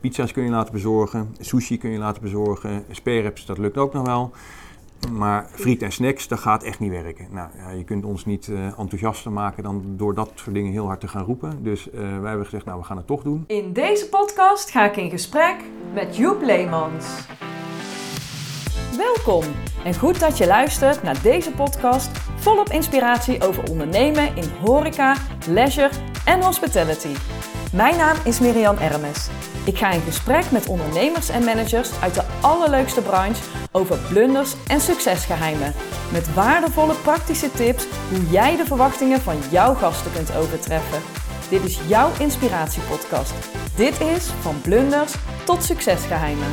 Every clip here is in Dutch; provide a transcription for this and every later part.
Pizza's kun je laten bezorgen, sushi kun je laten bezorgen, spareribs, dat lukt ook nog wel. Maar friet en snacks, dat gaat echt niet werken. Nou, ja, je kunt ons niet uh, enthousiaster maken dan door dat soort dingen heel hard te gaan roepen. Dus uh, wij hebben gezegd, nou, we gaan het toch doen. In deze podcast ga ik in gesprek met Joep Leemans. Welkom en goed dat je luistert naar deze podcast volop inspiratie over ondernemen in horeca, leisure en hospitality. Mijn naam is Miriam Ermes. Ik ga in gesprek met ondernemers en managers uit de allerleukste branche over blunders en succesgeheimen. Met waardevolle praktische tips hoe jij de verwachtingen van jouw gasten kunt overtreffen. Dit is jouw inspiratiepodcast. Dit is van blunders tot succesgeheimen.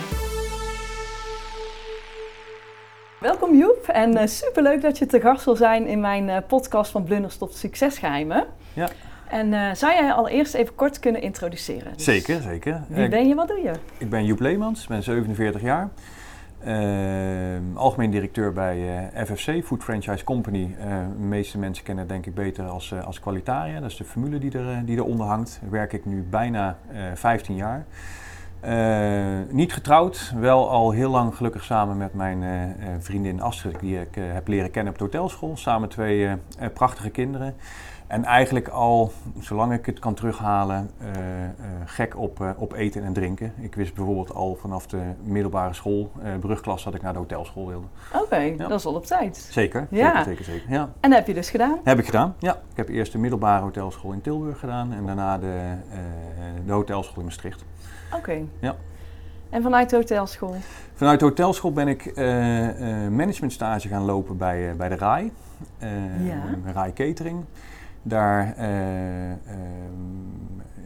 Welkom Joep en uh, superleuk dat je te gast wil zijn in mijn uh, podcast van blunders tot succesgeheimen. Ja. En uh, zou jij allereerst even kort kunnen introduceren? Dus zeker, zeker. Wie ben je, wat doe je? Ik ben Joep Leemans, ben 47 jaar. algemeen directeur bij FFC, Food Franchise Company. de meeste mensen kennen het denk ik beter als, als Qualitaria. Dat is de formule die, er, die eronder hangt. Daar werk ik nu bijna 15 jaar. Uh, niet getrouwd, wel al heel lang gelukkig samen met mijn uh, vriendin Astrid, die ik uh, heb leren kennen op de hotelschool. Samen twee prachtige kinderen. En eigenlijk al, zolang ik het kan terughalen, gek op, op eten en drinken. Ik wist bijvoorbeeld al vanaf de middelbare school, brugklas, dat ik naar de hotelschool wilde. Oké, okay, ja. dat is al op tijd. Zeker, ja. zeker, zeker, zeker. Ja. En heb je dus gedaan? Heb ik gedaan, ja. Ik heb eerst de middelbare hotelschool in Tilburg gedaan en daarna de, de hotelschool in Maastricht. Oké. Okay. Ja. En vanuit de hotelschool? Vanuit de hotelschool ben ik managementstage gaan lopen bij, bij de RAI. ja. RAI Catering. Daar,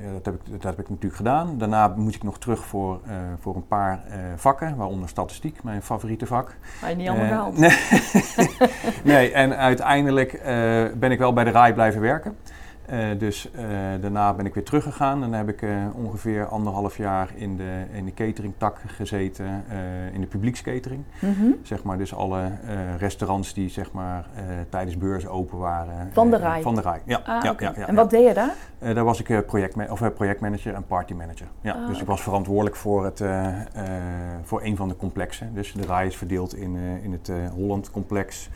ja, dat, heb ik, dat heb ik natuurlijk gedaan. Daarna moest ik nog terug voor, voor een paar vakken, waaronder statistiek, mijn favoriete vak. Maar je niet allemaal gehaald? Nee. nee, en uiteindelijk ben ik wel bij de RAI blijven werken. Uh, dus uh, daarna ben ik weer teruggegaan en dan heb ik uh, ongeveer anderhalf jaar in de, in de cateringtak gezeten, in de publiekscatering. Mm -hmm. Zeg maar dus alle restaurants die zeg maar tijdens beurs open waren. Van de RAI? Van de RAI, ja. Ah, ja, okay. ja, ja, en wat deed je daar? daar was ik project, of, projectmanager en partymanager. Ja. Ah, dus ik was verantwoordelijk voor, het, voor een van de complexen. Dus de RAI is verdeeld in, in het Holland complex.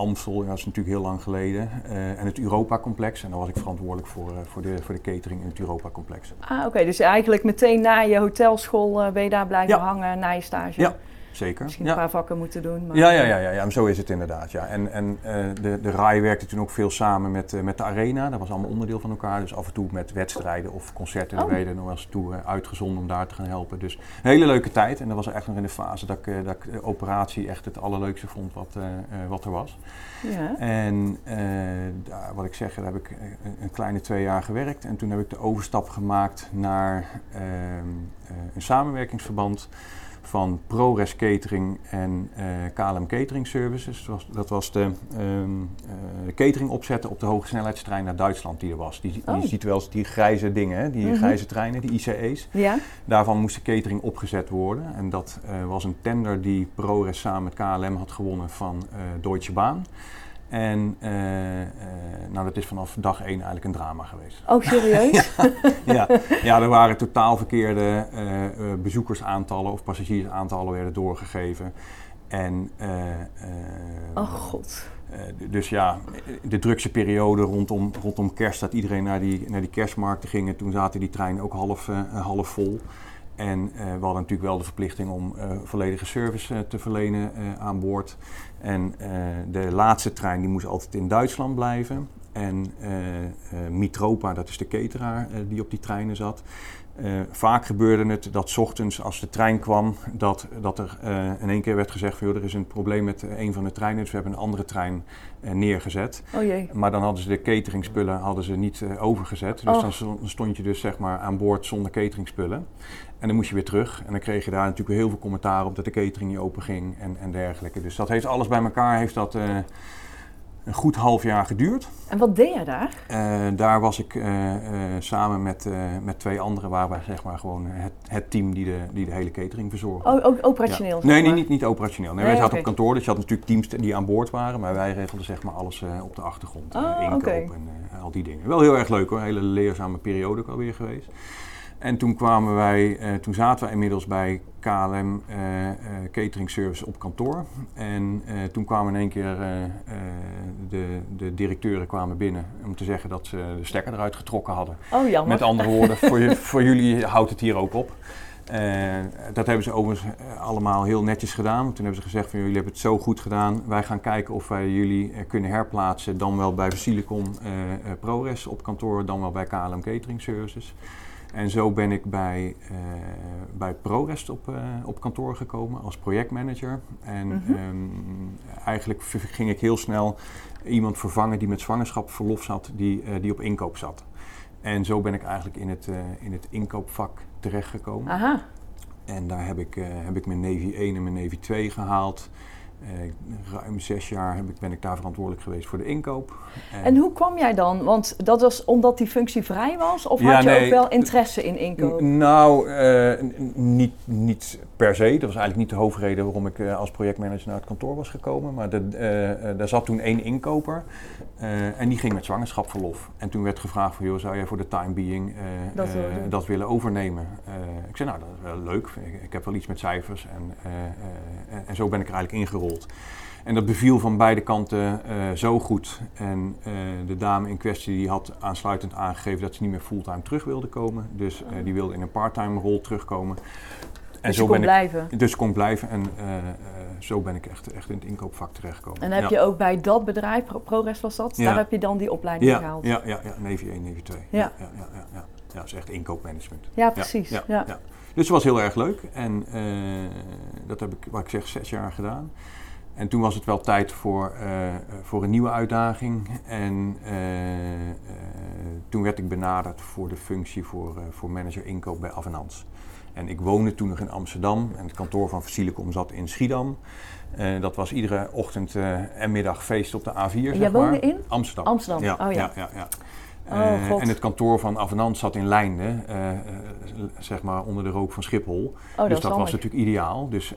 Amstel, dat is natuurlijk heel lang geleden. Uh, en het Europa-complex. En daar was ik verantwoordelijk voor, uh, voor, de, voor de catering in het Europa-complex. Ah, oké. Okay. Dus eigenlijk meteen na je hotelschool uh, ben je daar blijven ja. hangen, na je stage? Ja, zeker. Misschien ja. een paar vakken moeten doen. Maar ja, ja, ja, ja, ja, zo is het inderdaad. Ja. En, en de, de RAI werkte toen ook veel samen met, met de Arena. Dat was allemaal onderdeel van elkaar. Dus af en toe met wedstrijden of concerten. Oh. Werden nog eens toe uitgezonden om daar te gaan helpen. Dus een hele leuke tijd. En dat was echt nog in de fase dat ik, dat ik de operatie echt het allerleukste vond wat, wat er was. Ja. En daar, wat ik zeg, daar heb ik een kleine twee jaar gewerkt. En toen heb ik de overstap gemaakt naar uh, een samenwerkingsverband van ProRes Catering en KLM Catering Services. Dat was, dat was de, de catering opzetten op de hogesnelheidstrein naar Duitsland die er was. Die, oh. Je ziet wel eens die grijze dingen, hè? die Mm -hmm. grijze treinen, die ICE's. Ja. Daarvan moest de catering opgezet worden. En dat was een tender die ProRes samen met KLM had gewonnen van Deutsche Bahn. En uh, uh, nou, dat is vanaf dag één eigenlijk een drama geweest. Oh, serieus? ja, ja, ja, er waren totaal verkeerde uh, bezoekersaantallen of passagiersaantallen werden doorgegeven. En, oh god. dus ja, de drukste periode rondom, rondom kerst, dat iedereen naar die, naar die kerstmarkten ging. Toen zaten die treinen ook half, half vol. En uh, we hadden natuurlijk wel de verplichting om uh, volledige service uh, te verlenen aan boord. En de laatste trein die moest altijd in Duitsland blijven. En Mitropa, dat is de cateraar die op die treinen zat. Vaak gebeurde het dat 's ochtends als de trein kwam, dat, dat er in één keer werd gezegd van joh, er is een probleem met een van de treinen, dus we hebben een andere trein neergezet. Oh jee. Maar dan hadden ze de cateringspullen hadden ze niet overgezet. Dus oh. dan stond je dus zeg maar aan boord zonder cateringspullen. En dan moest je weer terug. En dan kreeg je daar natuurlijk heel veel commentaar op dat de catering niet open ging en, en dergelijke. Dus dat heeft alles bij elkaar heeft dat, een goed half jaar geduurd. En wat deed je daar? Uh, daar was ik uh, samen met, met twee anderen, waren wij zeg maar gewoon het, het team die de, die de hele catering verzorgde. Oh, ook operationeel? Ja. Nee, nee, niet, niet operationeel. Nee, nee, wij zaten okay. op kantoor, dus je had natuurlijk teams die aan boord waren. Maar wij regelden zeg maar alles op de achtergrond. Oh, inkoop okay. en al die dingen. Wel heel erg leuk hoor, een hele leerzame periode ook alweer geweest. En toen kwamen wij, toen zaten we inmiddels bij KLM Catering Service op kantoor. En toen kwamen in één keer de, de directeuren kwamen binnen om te zeggen dat ze de stekker eruit getrokken hadden. Oh, jammer. Met andere woorden, voor, voor jullie houdt het hier ook op. Dat hebben ze overigens eh, allemaal heel netjes gedaan. Toen hebben ze gezegd van jullie hebben het zo goed gedaan. Wij gaan kijken of wij jullie kunnen herplaatsen. Dan wel bij Silicon ProRes op kantoor, dan wel bij KLM Catering Services. En zo ben ik bij, bij ProRest op, op kantoor gekomen als projectmanager. En mm -hmm. eigenlijk ging ik heel snel iemand vervangen die met zwangerschapsverlof zat, die, die op inkoop zat. En zo ben ik eigenlijk in het, in het inkoopvak terechtgekomen. Aha. En daar heb ik, uh, heb ik mijn Navy 1 en mijn Navy 2 gehaald. Uh, ruim zes jaar heb ik, ben ik daar verantwoordelijk geweest voor de inkoop. En, en, hoe kwam jij dan? Want dat was omdat die functie vrij was? Of had je ook wel interesse in inkoop? Nou, uh, niet, niet per se. Dat was eigenlijk niet de hoofdreden waarom ik als projectmanager naar het kantoor was gekomen. Maar de, daar zat toen één inkoper. En die ging met zwangerschapverlof. En toen werd gevraagd van, joh, zou jij voor de time being dat, dat, willen overnemen? ik zei, nou, dat is wel leuk. Ik, ik heb wel iets met cijfers. En, en zo ben ik er eigenlijk ingerold. En dat beviel van beide kanten zo goed. En de dame in kwestie die had aansluitend aangegeven dat ze niet meer fulltime terug wilde komen. Dus die wilde in een parttime rol terugkomen. En dus zo kon ben blijven? Ik, dus kon blijven. En zo ben ik echt, echt in het inkoopvak terechtgekomen. En heb je ook bij dat bedrijf, ProRest was dat, daar heb je dan die opleiding gehaald? Ja, ja, ja, Navy 1, Navy 2. Ja. Ja, ja, ja, dat is echt inkoopmanagement. Ja, precies. Ja, Dus het was heel erg leuk en dat heb ik, wat ik zeg, zes jaar gedaan. En toen was het wel tijd voor, uh, voor een nieuwe uitdaging. En uh, toen werd ik benaderd voor de functie voor, voor manager inkoop bij Avenans. En ik woonde toen nog in Amsterdam en het kantoor van Facilicom zat in Schiedam. Dat was iedere ochtend en middag feest op de A4. En jij woonde maar. in? Amsterdam. Amsterdam, ja, oh ja. ja, ja, ja. Uh, oh, en het kantoor van Avenant zat in Leinden, zeg maar onder de rook van Schiphol. Oh, dus dat, was natuurlijk ideaal. Dus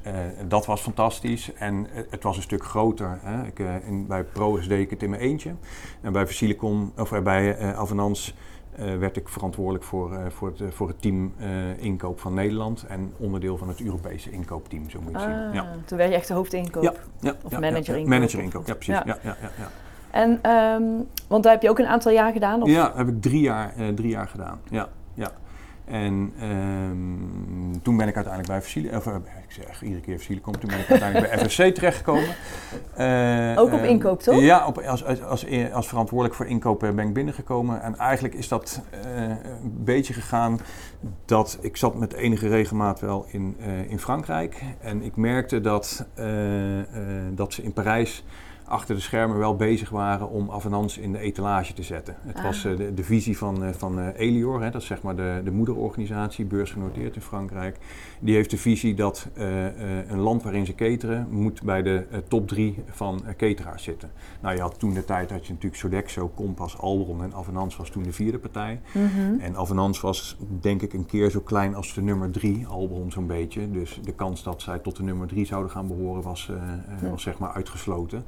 dat was fantastisch. En het was een stuk groter. Hè. Ik, in, bij ProS deed ik het in mijn eentje. En bij Facilicom, of bij Avenans uh, werd ik verantwoordelijk voor, uh, voor, het, uh, voor het team inkoop van Nederland en onderdeel van het Europese inkoopteam, zo moet je ah, zien. Ja. Toen werd je echt de hoofdinkoop? Ja, ja of manager inkoop? Manager inkoop, ja precies. Ja, ja, ja, En, um, want daar heb je ook een aantal jaar gedaan? Of? Ja, heb ik drie jaar, drie jaar gedaan. Ja, ja. En um, toen ben ik uiteindelijk bij Versilie, of ik zeg iedere keer Versilicom, toen ben ik uiteindelijk bij FSC terechtgekomen. Uh, Ook op uh, inkoop, toch? Ja, op, als, als, als, als, verantwoordelijk voor inkoop ben ik binnengekomen. En eigenlijk is dat uh, een beetje gegaan dat ik zat met enige regelmaat wel in, in Frankrijk. En ik merkte dat, dat ze in Parijs achter de schermen wel bezig waren om Avenans in de etalage te zetten. Het ah. was uh, de, de, visie van, uh, van uh, Elior, hè, dat is zeg maar de, de moederorganisatie, beursgenoteerd in Frankrijk. Die heeft de visie dat een land waarin ze cateren moet bij de top drie van cateraars zitten. Nou, je had toen de tijd had je natuurlijk Sodexo, Compass, Albron en Avenans was toen de vierde partij. Mm -hmm. En Avenans was denk ik een keer zo klein als de nummer drie, Albron zo'n beetje. Dus de kans dat zij tot de nummer drie zouden gaan behoren was, was zeg maar uitgesloten.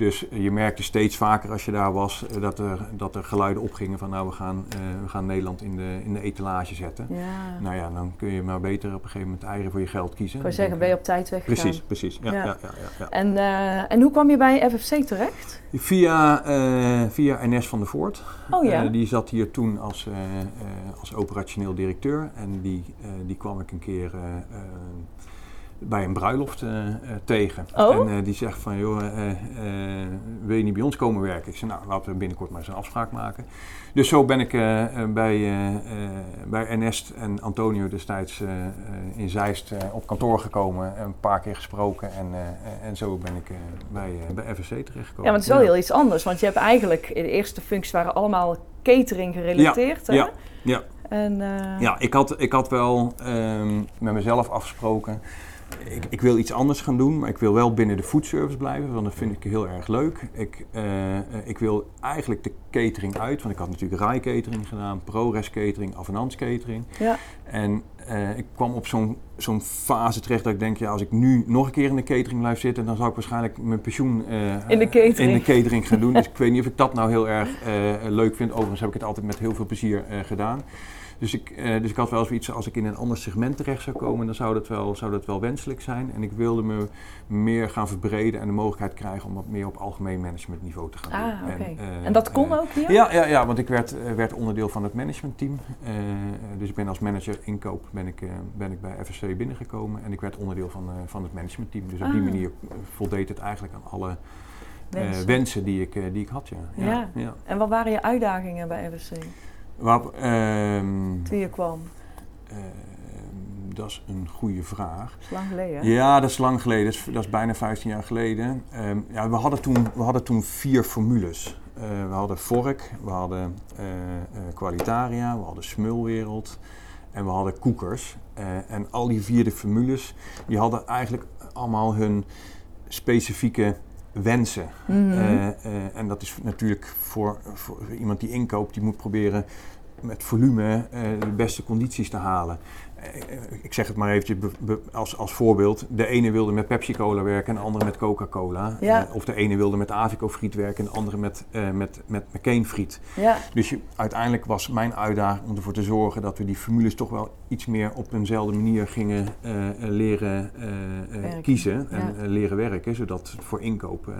Dus je merkte steeds vaker als je daar was eh, dat er, dat er geluiden opgingen van nou we gaan, uh, we gaan Nederland in de, in de etalage zetten. Ja. Nou ja, dan kun je maar beter op een gegeven moment eieren voor je geld kiezen. Ik zou zeggen, ben je op tijd weggegaan. Precies, precies. Ja, ja. Ja, ja, ja, En, uh, en hoe kwam je bij FFC terecht? Via, uh, via NS van der Voort. Oh ja. die zat hier toen als, als operationeel directeur en die, die kwam ik een keer bij een bruiloft uh, uh, tegen. Oh? En uh, die zegt van, joh, wil je niet bij ons komen werken? Ik zei, nou, laten we binnenkort maar eens een afspraak maken. Dus zo ben ik bij, bij Ernest en Antonio destijds in Zeist op kantoor gekomen. Een paar keer gesproken en, en zo ben ik bij, bij FSC terechtgekomen. Ja, maar het is wel ja. heel iets anders. Want je hebt eigenlijk, de eerste functies waren allemaal catering gerelateerd, ja, hè? Ja, ja. En, ja, ik had, ik had wel um, met mezelf afgesproken ik, ik, wil iets anders gaan doen, maar ik wil wel binnen de foodservice blijven, want dat vind ik heel erg leuk. Ik, uh, ik wil eigenlijk de catering uit, want ik had natuurlijk Rai Catering gedaan, ProRes Catering, Avenans Catering. Ja. En uh, ik kwam op zo'n zo'n fase terecht dat ik denk, ja, als ik nu nog een keer in de catering blijf zitten, dan zou ik waarschijnlijk mijn pensioen uh, in, de catering. in de catering gaan doen. dus ik weet niet of ik dat nou heel erg leuk vind. Overigens heb ik het altijd met heel veel plezier gedaan. Dus ik, eh, dus ik had wel zoiets, als ik in een ander segment terecht zou komen, dan zou dat, wel, zou dat wel wenselijk zijn. En ik wilde me meer gaan verbreden en de mogelijkheid krijgen om wat meer op algemeen managementniveau te gaan Ah, doen. oké. En, eh, En dat kon eh, ook hier? Ja, ja, ja want ik werd, werd onderdeel van het managementteam. Eh, dus ik ben als manager inkoop ben ik, ben ik bij FSC binnengekomen en ik werd onderdeel van, van het managementteam. Dus op die Ah. manier voldeed het eigenlijk aan alle Wensen. wensen die ik, die ik had. Ja. Ja. ja. En wat waren je uitdagingen bij FSC Waar, ehm, toen je kwam? ehm, dat is een goede vraag. Dat is lang geleden. hè? Ja, dat is lang geleden. Dat is, dat is bijna 15 jaar geleden. Ehm, ja, we, hadden toen, we hadden toen vier formules. Eh, we hadden Vork, we hadden eh, eh, Qualitaria, we hadden Smulwereld en we hadden Koekers. Eh, en al die vierde formules, die hadden eigenlijk allemaal hun specifieke wensen. Mhm. Eh, eh, en dat is natuurlijk voor, voor iemand die inkoopt, die moet proberen met volume eh, de beste condities te halen. Eh, ik zeg het maar eventjes als, als voorbeeld. De ene wilde met Pepsi-Cola werken en de andere met Coca-Cola. Ja. Eh, of de ene wilde met Avico-friet werken en de andere met, eh met, met McCain-friet. Ja, Dus je, uiteindelijk was mijn uitdaging om ervoor te zorgen dat we die formules toch wel iets meer op eenzelfde manier gingen leren kiezen en ja. leren werken, zodat voor inkoop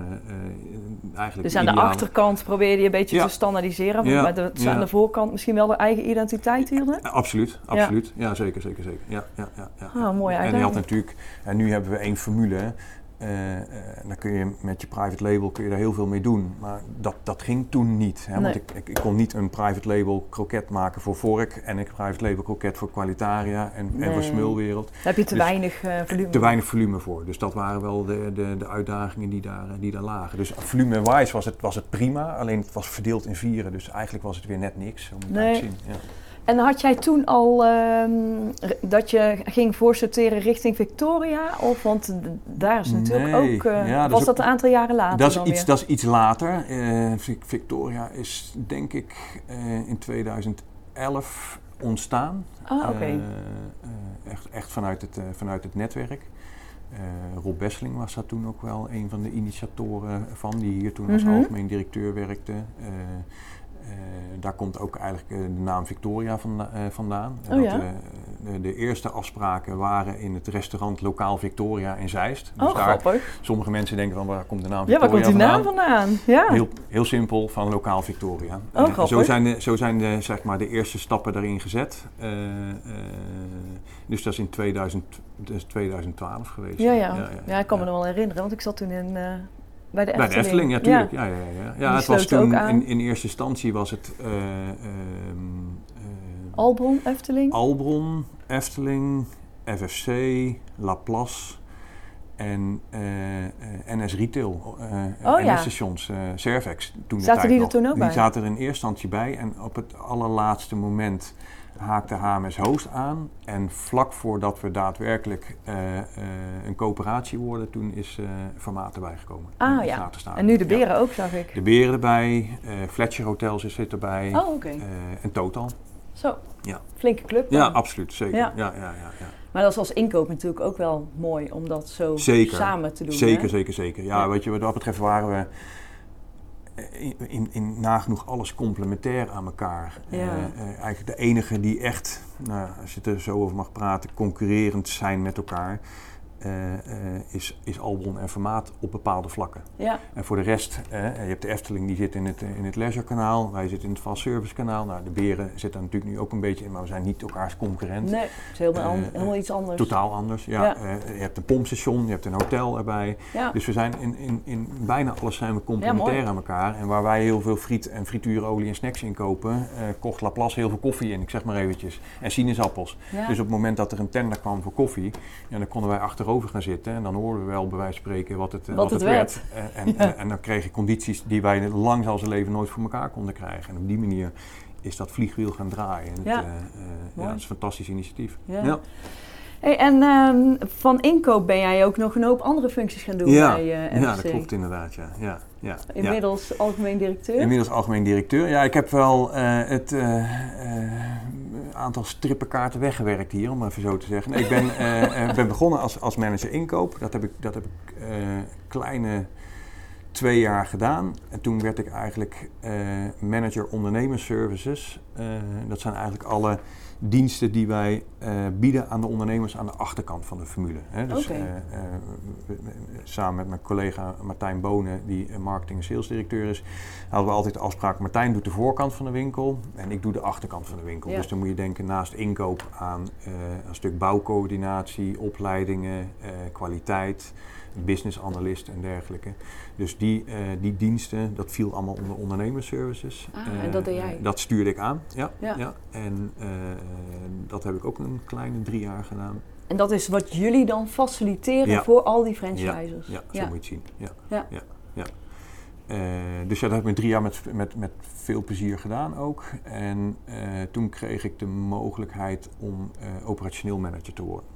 eigenlijk dus aan de achterkant probeerde je een beetje te standaardiseren, maar aan de voorkant misschien wel de eigen identiteit hielden. Absoluut, absoluut. Ja, zeker, zeker, zeker. Ja, ja, ja, ja. Ah, een mooie En je had natuurlijk, en nu hebben we één formule. eh, eh, dan kun je met je private label kun je daar heel veel mee doen. Maar dat, dat ging toen niet. Hè? Want ik, ik, ik kon niet een private label kroket maken voor Vork en een private label kroket voor Qualitaria en, en voor Smulwereld. Daar heb je te Dus weinig eh, volume. Te weinig volume voor. Dus dat waren wel de, de, de uitdagingen die daar, die daar lagen. Dus volume-wise was het, was het prima, alleen het was verdeeld in vieren. Dus eigenlijk was het weer net niks. Het Nee. eigenlijk zien. Ja. En had jij toen al ehm, dat je ging voorsorteren richting Victoria? Of, want daar is natuurlijk Nee. ook... eh, Ja, was dat ook- een aantal jaren later Dat is, iets, weer? dat is iets later. Eh, Vic- Victoria is denk ik eh, in 2011 ontstaan. Ah, oké. Echt, echt vanuit het, vanuit het netwerk. Rob Besseling was daar toen ook wel een van de initiatoren van, die hier toen als Mhm. algemeen directeur werkte. Eh, daar komt ook eigenlijk eh, de naam Victoria vanda- eh, vandaan. Oh Dat, ja? de, de eerste afspraken waren in het restaurant Lokaal Victoria in Zeist. Dus oh, daar, grappig. sommige mensen denken van waar komt de naam Ja, waar Victoria komt die naam vandaan? vandaan? Ja. Heel, heel simpel, van lokaal Victoria. Oh, grappig. zo zijn, de, zo zijn de, zeg maar, de eerste stappen daarin gezet. Dus dat is in 2000, dat is 2012 geweest. Ja, ja. ja, ik kan me ja. nog wel herinneren, want ik zat toen in, bij de Efteling. Bij de Efteling, ja, tuurlijk. Ja. Ja, ja, ja. die ja het was toen, in, in eerste instantie was het eh, ehm, eh, Albron, Efteling. Albron, Efteling, FFC, Laplace en eh, NS Retail, eh Oh, ja. NS-stations, eh Servex. Toen de Zaten die er nog. toen ook die bij? zaten er in eerste instantie bij en op het allerlaatste moment haakte HMS Host aan. En vlak voordat we daadwerkelijk eh, eh, een coöperatie worden, toen is eh Formaat erbij gekomen. Ah, ja. En nu de Ja. beren ook, zag ik. De beren erbij, Fletcher Hotels zit erbij Oh, oké. en Total. Zo. Ja. Flinke club. Ja, absoluut, zeker. Ja. Ja. Ja, ja, ja, Maar dat is als inkoop natuurlijk ook wel mooi om dat zo Zeker. samen te doen. Zeker, hè? zeker, zeker. Ja, Ja. weet je, wat dat betreft waren we in, in, in nagenoeg alles complementair aan elkaar. Ja. Eh, eh, eigenlijk de enige die echt, nou, als je er zo over mag praten, concurrerend zijn met elkaar, eh, eh, is, is Albron en Formaat op bepaalde vlakken. Ja, En voor de rest, eh, je hebt de Efteling die zit in het, in het leisure kanaal, wij zitten in het fast service kanaal. Nou, de beren zitten natuurlijk nu ook een beetje in, maar we zijn niet elkaars concurrent. nee, het is helemaal, helemaal iets anders. Totaal anders, ja. Ja. Je hebt een pompstation, je hebt een hotel erbij. Ja. Dus we zijn in, in, in bijna alles zijn we complementair aan elkaar. En waar wij heel veel friet en frituurolie en snacks inkopen, kocht Laplace heel veel koffie in, ik zeg maar eventjes. En sinaasappels. Ja. Dus op het moment dat er een tender kwam voor koffie, ja, dan konden wij achterover gaan zitten. En dan hoorden we wel bij wijze van spreken wat het, eh, Wat het werd. En, Ja. en, en dan kreeg je condities die wij lang als leven nooit voor elkaar konden krijgen. En op die manier is dat vliegwiel gaan draaien. En het, Ja. eh, eh, ja, dat is een fantastisch initiatief. Ja. Hey, en ehm, van inkoop ben jij ook nog een hoop andere functies gaan doen Ja, bij eh ja, dat klopt inderdaad. Ja. Ja, ja, ja. Inmiddels algemeen directeur. Inmiddels algemeen directeur. Ja, ik heb wel het aantal strippenkaarten weggewerkt hier, om even zo te zeggen. Ik ben, eh, eh, ben begonnen als, als manager inkoop. Dat heb ik, dat heb ik eh, kleine twee jaar gedaan. En toen werd ik eigenlijk eh, manager ondernemersservices. Eh, dat zijn eigenlijk alle diensten die wij bieden aan de ondernemers aan de achterkant van de formule. Hè. Dus samen met mijn collega Martijn Bonen, die marketing en salesdirecteur is, hadden we altijd de afspraak: Martijn doet de voorkant van de winkel en ik doe de achterkant van de winkel. Dus dan moet je denken naast inkoop aan een stuk bouwcoördinatie, opleidingen, kwaliteit business analyst en dergelijke. Dus die, uh, die diensten, dat viel allemaal onder ondernemersservices. Ah, uh, en dat deed jij? Dat stuurde ik aan, ja. ja. En uh, dat heb ik ook een kleine drie jaar gedaan. En dat is wat jullie dan faciliteren ja. voor al die franchisers? Ja, ja, zo moet je het zien. Ja. ja. ja. dus ja, dat heb ik drie jaar met, met, met veel plezier gedaan ook. En toen kreeg ik de mogelijkheid om operationeel manager te worden.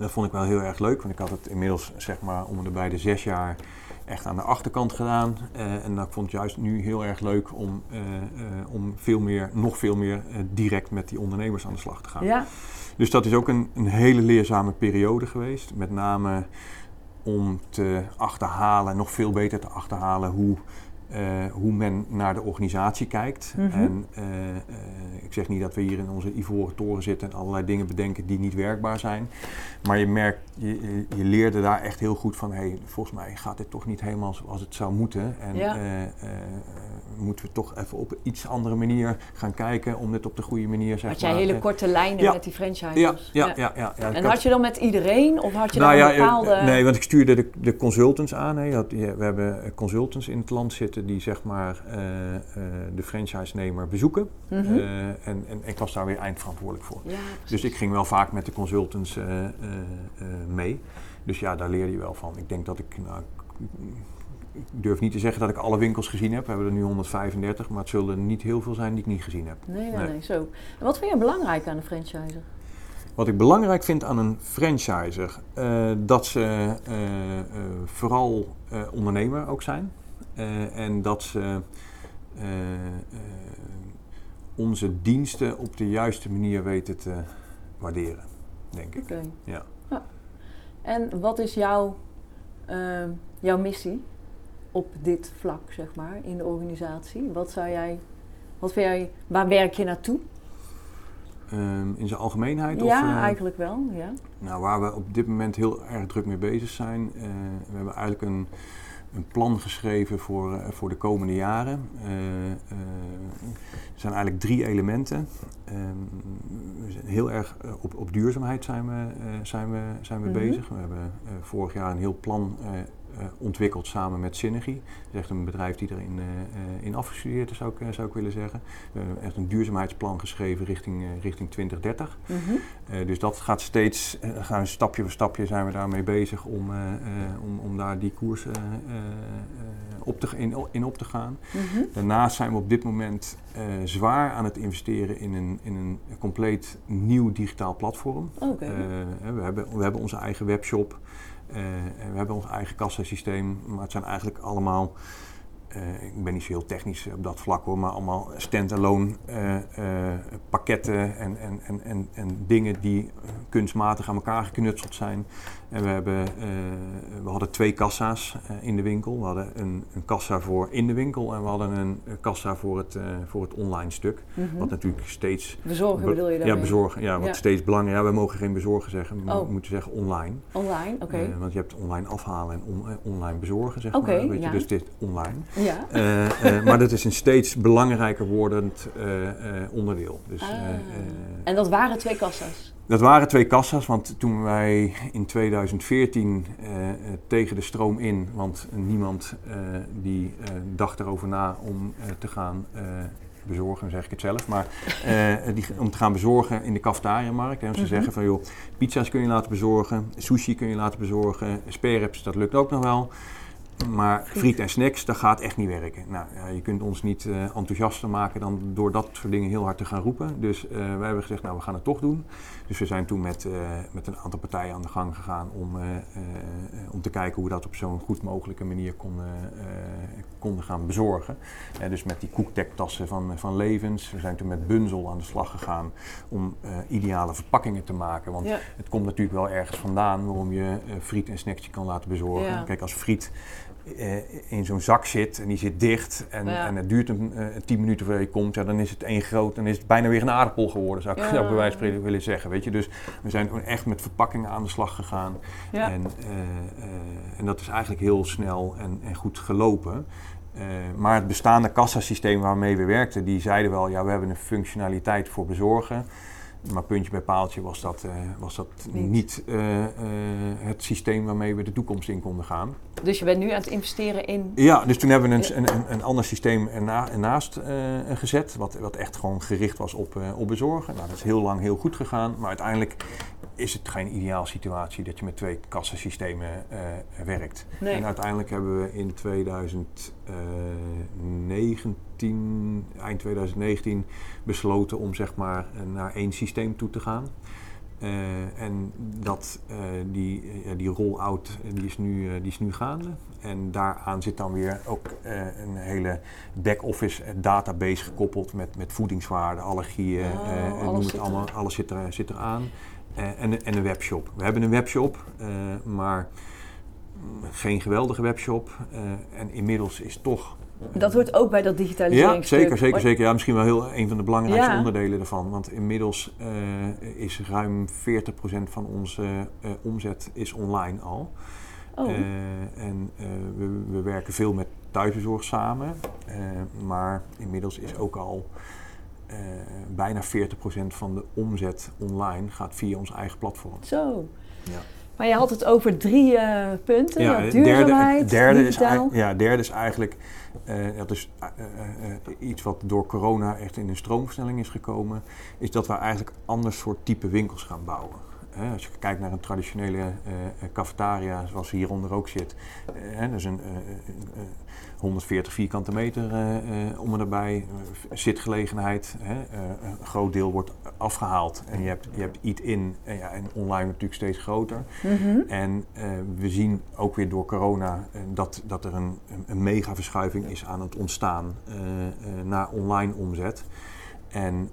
Dat vond ik wel heel erg leuk, want ik had het inmiddels zeg maar om de beide zes jaar echt aan de achterkant gedaan. Uh, en dat vond ik juist nu heel erg leuk om, uh, uh, om veel meer, nog veel meer direct met die ondernemers aan de slag te gaan. Ja. Dus dat is ook een, een hele leerzame periode geweest. Met name om te achterhalen, nog veel beter te achterhalen hoe uh, hoe men naar de organisatie kijkt. Mm -hmm. En uh, uh, ik zeg niet dat we hier in onze ivoren toren zitten en allerlei dingen bedenken die niet werkbaar zijn. Maar je merkt, je, je leerde daar echt heel goed van, hey, volgens mij gaat dit toch niet helemaal zoals het zou moeten. En ja. moeten we toch even op een iets andere manier gaan kijken om dit op de goede manier zeg Had jij hele korte lijnen ja. met die franchisers? Ja, ja, ja. ja, en had je dan met iedereen of had je nou, dan een bepaalde... Nee, want ik stuurde de, de consultants aan. Hè. We hebben consultants in het land zitten die zeg maar uh, uh, de franchise-nemer bezoeken. Mm -hmm. uh, en, en, ik was daar weer eindverantwoordelijk voor. Ja, dus ik ging wel vaak met de consultants mee. Dus ja, daar leerde je wel van. Ik denk dat ik, nou, ik durf niet te zeggen dat ik alle winkels gezien heb. We hebben er nu 135, maar het zullen niet heel veel zijn die ik niet gezien heb. Nee, nee, nee. nee zo. En wat vind je belangrijk aan een franchiser? Wat ik belangrijk vind aan een franchiser, uh, dat ze uh, uh, vooral ondernemer ook zijn. Uh, en dat ze uh, uh, onze diensten op de juiste manier weten te waarderen, denk ik. Okay. Ja. ja. En wat is jouw, jouw missie op dit vlak, zeg maar, in de organisatie? Wat zou jij, wat vind jij, waar werk je naartoe? Um, in zijn algemeenheid? Ja, of, eigenlijk wel, ja. Nou, waar we op dit moment heel erg druk mee bezig zijn, we hebben eigenlijk een een plan geschreven voor, uh, voor de komende jaren. Uh, uh, er zijn eigenlijk drie elementen. we zijn heel erg op, op duurzaamheid zijn we, zijn we, zijn we mm -hmm. bezig. We hebben vorig jaar een heel plan ontwikkeld samen met Synergy. Dat is echt een bedrijf die erin uh, in afgestudeerd is, zou ik, zou ik willen zeggen. We hebben echt een duurzaamheidsplan geschreven richting, richting 2030. Mm -hmm. dus dat gaat steeds, gaan stapje voor stapje zijn we daarmee bezig om, om, om daar die koers op te, in, in op te gaan. Mm -hmm. Daarnaast zijn we op dit moment zwaar aan het investeren in een, in een compleet nieuw digitaal platform. Okay. we, hebben, we hebben onze eigen webshop. Uh, we hebben ons eigen kassasysteem, maar het zijn eigenlijk allemaal, uh, ik ben niet zo heel technisch op dat vlak hoor, maar allemaal stand-alone uh, pakketten en, en, en, en, en dingen die kunstmatig aan elkaar geknutseld zijn. En we, hebben, we hadden twee kassa's in de winkel. We hadden een, een, kassa voor in de winkel en we hadden een, kassa voor het, voor het online stuk. Mm -hmm. Wat natuurlijk steeds... Bezorgen bedoel je daarmee? Ja, bezorgen. Ja, wat ja. steeds belangrijker. Ja, we mogen geen bezorgen zeggen. We oh. moeten zeggen online. Online, oké. Okay. want je hebt online afhalen en on, online bezorgen, zeg okay, maar. Weet ja. je, dus dit online. Ja. maar dat is een steeds belangrijker wordend onderdeel. Dus, ah. en dat waren twee kassa's? Dat waren twee kassa's, want toen wij in 2014 uh, tegen de stroom in, want niemand uh, die uh, dacht erover na om te gaan bezorgen, zeg ik het zelf, maar die, om te gaan bezorgen in de cafetariamarkt. En ze mm -hmm. zeggen van joh, pizza's kun je laten bezorgen, sushi kun je laten bezorgen, spareribs, dat lukt ook nog wel. Maar friet en snacks, dat gaat echt niet werken. Nou, ja, je kunt ons niet uh, enthousiaster maken dan door dat soort dingen heel hard te gaan roepen. Dus uh, wij hebben gezegd, nou we gaan het toch doen. Dus we zijn toen met, uh, met een aantal partijen aan de gang gegaan om, om te kijken hoe we dat op zo'n goed mogelijke manier konden, konden gaan bezorgen. dus met die koekdektassen van, van Levens. We zijn toen met Bunzel aan de slag gegaan om ideale verpakkingen te maken. Want ja. het komt natuurlijk wel ergens vandaan waarom je friet en snacks kan laten bezorgen. Ja. Kijk, als friet eh, in zo'n zak zit en die zit dicht en, Ja. en het duurt een eh, tien minuten voordat je komt, ja, dan is het één groot, dan is het bijna weer een aardappel geworden, zou ik, Ja. bij wijze van spreken willen zeggen. Weet je? Dus we zijn echt met verpakkingen aan de slag gegaan. Ja. En, eh, eh, en dat is eigenlijk heel snel en, en goed gelopen. Eh, maar het bestaande kassasysteem waarmee we werkten, die zeiden wel, ja, we hebben een functionaliteit voor bezorgen. Maar puntje bij paaltje was dat, eh, was dat Niet. niet, eh, eh, het systeem waarmee we de toekomst in konden gaan. Dus je bent nu aan het investeren in... Ja, dus toen hebben we een, een, een, ander systeem erna, ernaast gezet, wat, wat echt gewoon gericht was op, op bezorgen. Nou, dat is heel lang heel goed gegaan, maar uiteindelijk is het geen ideaal situatie dat je met twee kassasystemen eh, werkt. Nee. En uiteindelijk hebben we in 2019, eind 2019, besloten om zeg maar eh, naar één systeem toe te gaan. Eh, en dat, eh, die, eh, die roll-out eh, die is, nu, eh, die is nu gaande. En daaraan zit dan weer ook eh, een hele back-office eh, database gekoppeld met, met voedingswaarden, allergieën, eh, en alles noem het allemaal. Alles zit, er, zit eraan. Eh, en, en een webshop. We hebben een webshop, eh, maar geen geweldige webshop. Eh, en inmiddels is toch Dat hoort ook bij dat digitalisering. ja, zeker, zeker, zeker. Ja, misschien wel heel een van de belangrijkste Ja. onderdelen daarvan. Want inmiddels is ruim 40% van onze omzet is online al. Oh, en we, we werken veel met thuisbezorg samen. maar inmiddels is ook al eh, bijna 40% van de omzet online gaat via ons eigen platform. zo. Ja. Maar je had het over drie eh, punten. Ja, het duurzaamheid, het derde is, ja, derde is eigenlijk eh, dat is, iets wat door corona echt in een stroomversnelling is gekomen. Is dat we eigenlijk ander soort type winkels gaan bouwen. Als je kijkt naar een traditionele cafetaria, zoals hieronder ook zit. hè, dat is een 140 vierkante meter eh, eh, om en nabij. eh, zitgelegenheid. Hè, een groot deel wordt afgehaald. En je hebt, je hebt eat-in en, ja, en online natuurlijk steeds groter. Mhm. En we zien ook weer door corona dat, dat er een, een, mega verschuiving is aan het ontstaan naar online omzet. En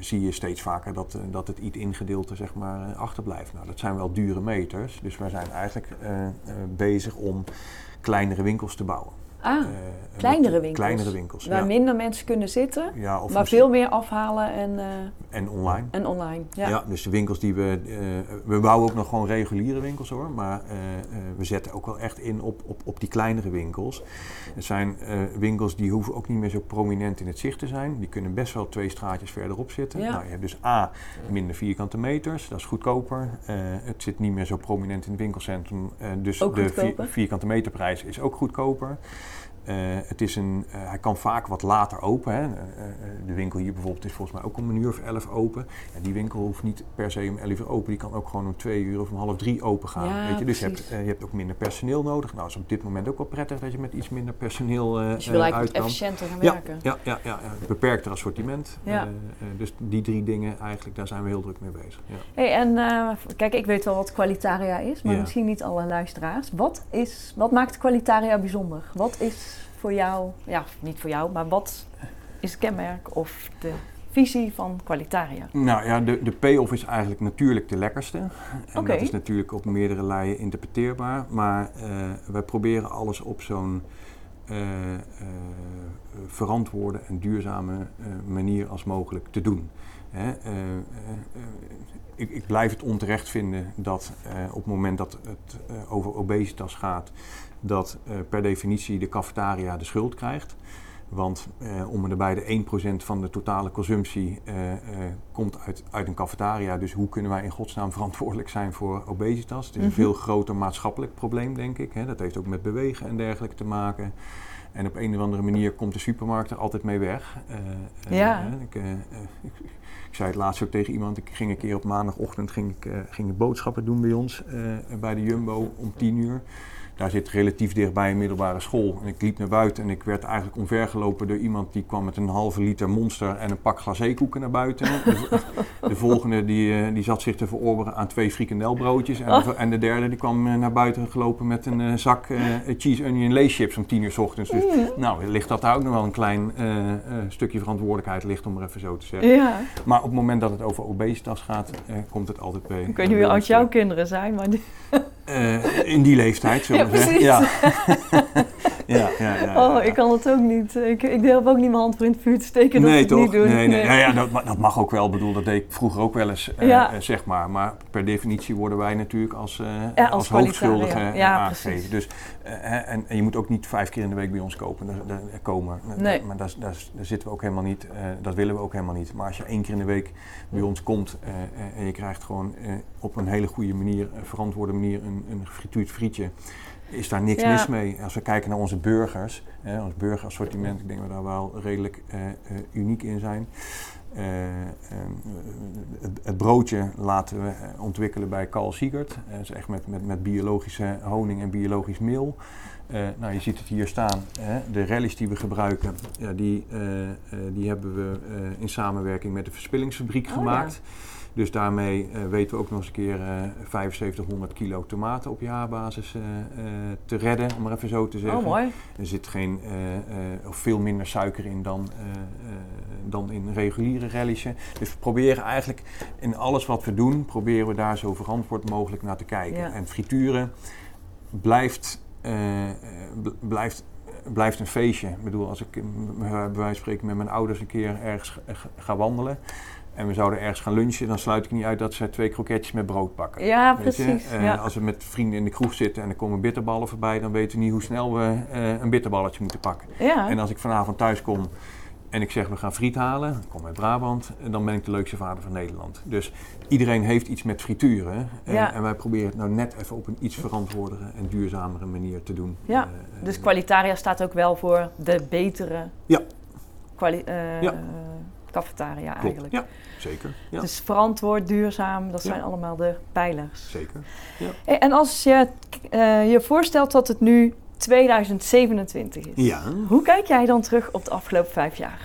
zie je steeds vaker dat, dat het eat-in gedeelte zeg maar, achterblijft. Nou, dat zijn wel dure meters. Dus wij zijn eigenlijk bezig om kleinere winkels te bouwen. Ah, Eh, kleinere winkels? Kleinere winkels, waar ja. minder mensen kunnen zitten, ja of maar misschien- veel meer afhalen en, eh, En online. en online. Ja. Ja. dus de winkels die we. eh, we bouwen ook nog gewoon reguliere winkels hoor. Maar we zetten ook wel echt in op, op, op die kleinere winkels. Het zijn winkels die hoeven ook niet meer zo prominent in het zicht te zijn. Die kunnen best wel twee straatjes verderop zitten. Ja. Nou, je hebt dus A, minder vierkante meters, dat is goedkoper. Het zit niet meer zo prominent in het winkelcentrum. dus Ook de vierkante meterprijs is ook goedkoper. Eh, het is een, eh, hij kan vaak wat later open. Hè. Eh, de winkel hier bijvoorbeeld is volgens mij ook om een uur of elf open. Ja, die winkel hoeft niet per se om elf uur open. Die kan ook gewoon om twee uur of om half drie open gaan. Ja, weet je? Dus je hebt, je hebt ook minder personeel nodig. Nou, is op dit moment ook wel prettig dat je met iets minder personeel eh Dus je wil eigenlijk uit kan. efficiënter gaan Ja, werken. ja, ja, ja, ja. beperkter assortiment. Ja. Dus die drie dingen eigenlijk, daar zijn we heel druk mee bezig. Ja. Hey, en kijk, ik weet wel wat Qualitaria is, maar Ja. misschien niet alle luisteraars. Wat, is, wat maakt Qualitaria bijzonder? Wat is voor jou, ja, niet voor jou, maar wat is het kenmerk of de visie van Qualitaria? Nou ja, de, de payoff is eigenlijk natuurlijk de lekkerste. En dat is natuurlijk op meerdere leien interpreteerbaar. Maar eh, wij proberen alles op zo'n eh, eh, verantwoorde en duurzame manier als mogelijk te doen. Hè, ik, ik blijf het onterecht vinden dat op het moment dat het over obesitas gaat, dat eh, per definitie de cafetaria de schuld krijgt. Want eh, om en nabij de 1% van de totale consumptie eh, eh, komt uit, uit een cafetaria. Dus hoe kunnen wij in godsnaam verantwoordelijk zijn voor obesitas? Het is een Mhm. veel groter maatschappelijk probleem, denk ik. Hè. Dat heeft ook met bewegen en dergelijke te maken. En op een of andere manier komt de supermarkt er altijd mee weg. Eh, eh, Ja. ik, ik, ik zei het laatst ook tegen iemand. Ik ging een keer op maandagochtend ging ik, ging ik boodschappen doen bij ons. bij de Jumbo om 10 uur. Daar zit relatief dichtbij een middelbare school. En ik liep naar buiten en ik werd eigenlijk omvergelopen door iemand die kwam met een halve liter monster en een pak glacékoeken naar buiten. De, de volgende die, eh, die zat zich te verorberen aan twee frikandelbroodjes. En, de, en de derde die kwam eh, naar buiten gelopen met een eh, zak cheese onion lace chips om tien uur s ochtends. Dus nou, ligt dat daar ook nog wel een klein stukje verantwoordelijkheid ligt, om maar even zo te zeggen. Ja, Maar op het moment dat het over obesitas gaat, komt het altijd bij. ik weet niet hoe oud jouw kinderen zijn, maar die- Uh, in die leeftijd, zullen we zeggen. Ja. ja, ja, ja, oh, ik kan het ook niet. Ik, ik deel ook niet mijn hand voor in het vuur te steken. Nee, dat toch? Niet doen. Nee, nee. nee. Ja, ja, dat, dat, mag ook wel. Ik bedoel, dat deed ik vroeger ook wel eens, uh, zeg maar. Maar per definitie worden wij natuurlijk als, uh, als, als hoofdschuldigen aangegeven. Dus, en, en, je moet ook niet vijf keer in de week bij ons kopen, daar, komen. Nee. Maar daar, daar, daar, zitten we ook helemaal niet. dat willen we ook helemaal niet. Maar als je één keer in de week bij ons komt en je krijgt gewoon op een hele goede manier, verantwoorde manier, een, een gefrituurd frietje is daar niks mis mee. Als we kijken naar onze burgers, hè, ons burgerassortiment, ik denk dat we daar wel redelijk uh, uh, uniek in zijn. Uh, het, het, broodje laten we ontwikkelen bij Carl Siegert. Dat is echt met, met, met biologische honing en biologisch meel. nou, je ziet het hier staan. Hè. De rallies die we gebruiken, ja, die, die hebben we in samenwerking met de Verspillingsfabriek oh, gemaakt. Dus daarmee uh, weten we ook nog eens een keer uh, eh, 7500 kilo tomaten op jaarbasis uh, te redden, om maar even zo te zeggen. Oh, mooi. Er zit geen, of veel minder suiker in dan, dan in reguliere rellisje. Dus we proberen eigenlijk in alles wat we doen, proberen we daar zo verantwoord mogelijk naar te kijken. En frituren blijft, blijft blijft een feestje. Ik bedoel, als ik bij wijze van spreken met mijn ouders een keer ergens ga wandelen, en we zouden ergens gaan lunchen, dan sluit ik niet uit dat ze twee kroketjes met brood pakken. Ja, precies. Uh, Als we met vrienden in de kroeg zitten en er komen bitterballen voorbij, dan weten we niet hoe snel we uh, een bitterballetje moeten pakken. Ja. En als ik vanavond thuis kom en ik zeg we gaan friet halen, ik kom uit Brabant, dan ben ik de leukste vader van Nederland. Dus iedereen heeft iets met frituren. Ja. En wij proberen het nou net even op een iets verantwoordere en duurzamere manier te doen. Ja, uh, dus Qualitaria staat ook wel voor de betere ja. Ja cafetaria eigenlijk. Ja, zeker. Ja. Dus verantwoord, duurzaam, dat zijn allemaal de pijlers. Zeker. Ja. En als je uh, je voorstelt dat het nu 2027 is, ja. hoe kijk jij dan terug op de afgelopen vijf jaar?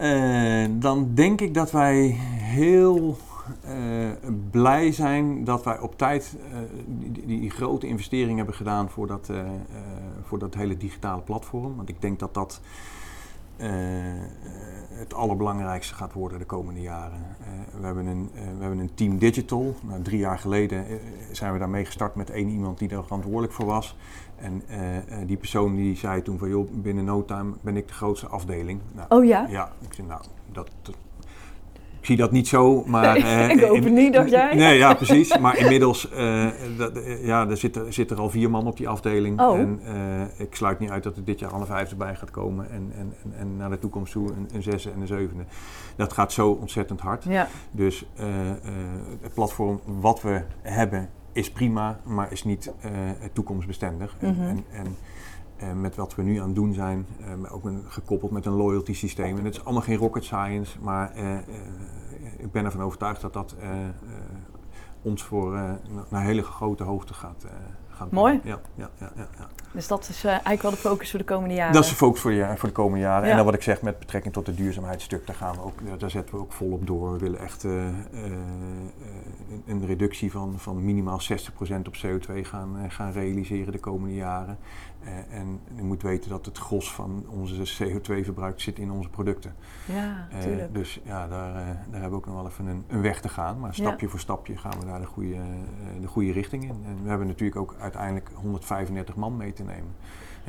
Uh, dan denk ik dat wij heel uh, blij zijn dat wij op tijd die, die, grote investering hebben gedaan voor dat, voor dat hele digitale platform. Want ik denk dat dat het allerbelangrijkste gaat worden de komende jaren. Uh, we, hebben een, we hebben een team digital. Nou, drie jaar geleden zijn we daarmee gestart met één iemand die er verantwoordelijk voor was. En die persoon die zei toen van joh, binnen no time ben ik de grootste afdeling. Nou, oh ja? Ja, ik zei nou, dat, dat zie dat niet zo, maar... Uh, ik hoop niet, dacht jij? Nee, ja, precies. Maar inmiddels, uh, dat, uh, ja, er zitten zit er al vier man op die afdeling. Oh. En ik sluit niet uit dat er dit jaar alle vijfde bij gaat komen. En, en, en, en naar de toekomst toe een, een zesde en een zevende. Dat gaat zo ontzettend hard. Ja. Dus het platform wat we hebben is prima, maar is niet toekomstbestendig. Mm -hmm. en, en, en met wat we nu aan het doen zijn, ook een, gekoppeld met een loyalty systeem. En het is allemaal geen rocket science, maar ik ben ervan overtuigd dat dat ons voor naar hele grote hoogte gaat. gaat Mooi. Ja, ja, ja, ja, ja. Dus dat is eigenlijk wel de focus voor de komende jaren? Dat is de focus voor de, voor de komende jaren. En dan wat ik zeg met betrekking tot het duurzaamheidsstuk, daar, gaan we ook, daar zetten we ook volop door. We willen echt een reductie van, van minimaal 60% op CO2 gaan, gaan realiseren de komende jaren. Uh, en je moet weten dat het gros van onze CO2-verbruik zit in onze producten. Ja, uh, dus ja, daar, uh, daar hebben we ook nog wel even een, een weg te gaan. Maar stapje ja. voor stapje gaan we daar de goede, de goede richting in. En we hebben natuurlijk ook uiteindelijk 135 man mee te nemen.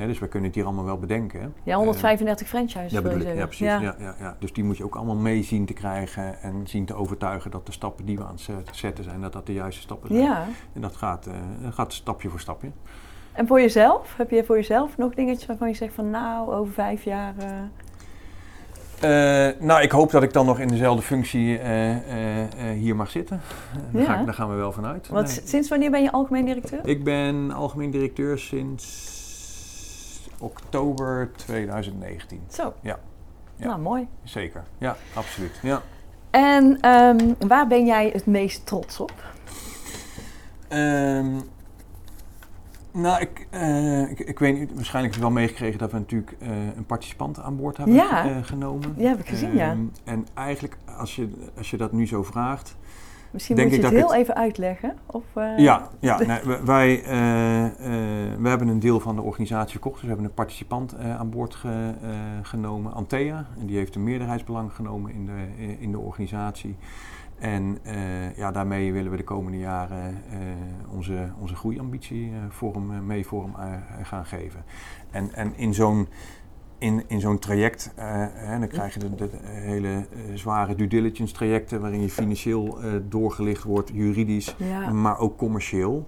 dus we kunnen het hier allemaal wel bedenken. Hè. Ja, 135 franchises. Ja, bedoel ik, ja, precies. Ja. Ja, ja, ja. Dus die moet je ook allemaal mee zien te krijgen en zien te overtuigen dat de stappen die we aan het zetten zijn, dat dat de juiste stappen zijn. Ja. En dat gaat, dat gaat stapje voor stapje. En voor jezelf? Heb je voor jezelf nog dingetjes waarvan je zegt van nou, over vijf jaar... Uh... Uh, nou, ik hoop dat ik dan nog in dezelfde functie uh, hier mag zitten. Daar, ja. ga ik, daar, gaan we wel vanuit. Want nee. sinds wanneer ben je algemeen directeur? Ik ben algemeen directeur sinds oktober 2019. Zo. Ja. ja. Nou, mooi. Zeker. Ja, absoluut. Ja. En um, waar ben jij het meest trots op? Um, nou, ik, uh, ik, ik, weet niet, waarschijnlijk heb je wel meegekregen dat we natuurlijk uh, een participant aan boord hebben ja. uh, genomen. Ja, heb ik gezien, ja. Ehm, en eigenlijk, als je, als je dat nu zo vraagt... Misschien denk moet je het heel even uitleggen. Of, ja, ja nee, wij, we hebben een deel van de organisatie verkocht. Dus we hebben een participant aan boord ge, genomen, Antea. En die heeft een meerderheidsbelang genomen in de, in de organisatie. En ja, daarmee willen we de komende jaren onze, onze groeiambitie vorm, mee vorm gaan geven. En, en in zo'n in, in zo'n traject, uh, dan krijg je de, de hele zware due diligence trajecten waarin je financieel doorgelicht wordt, juridisch, maar ook commercieel.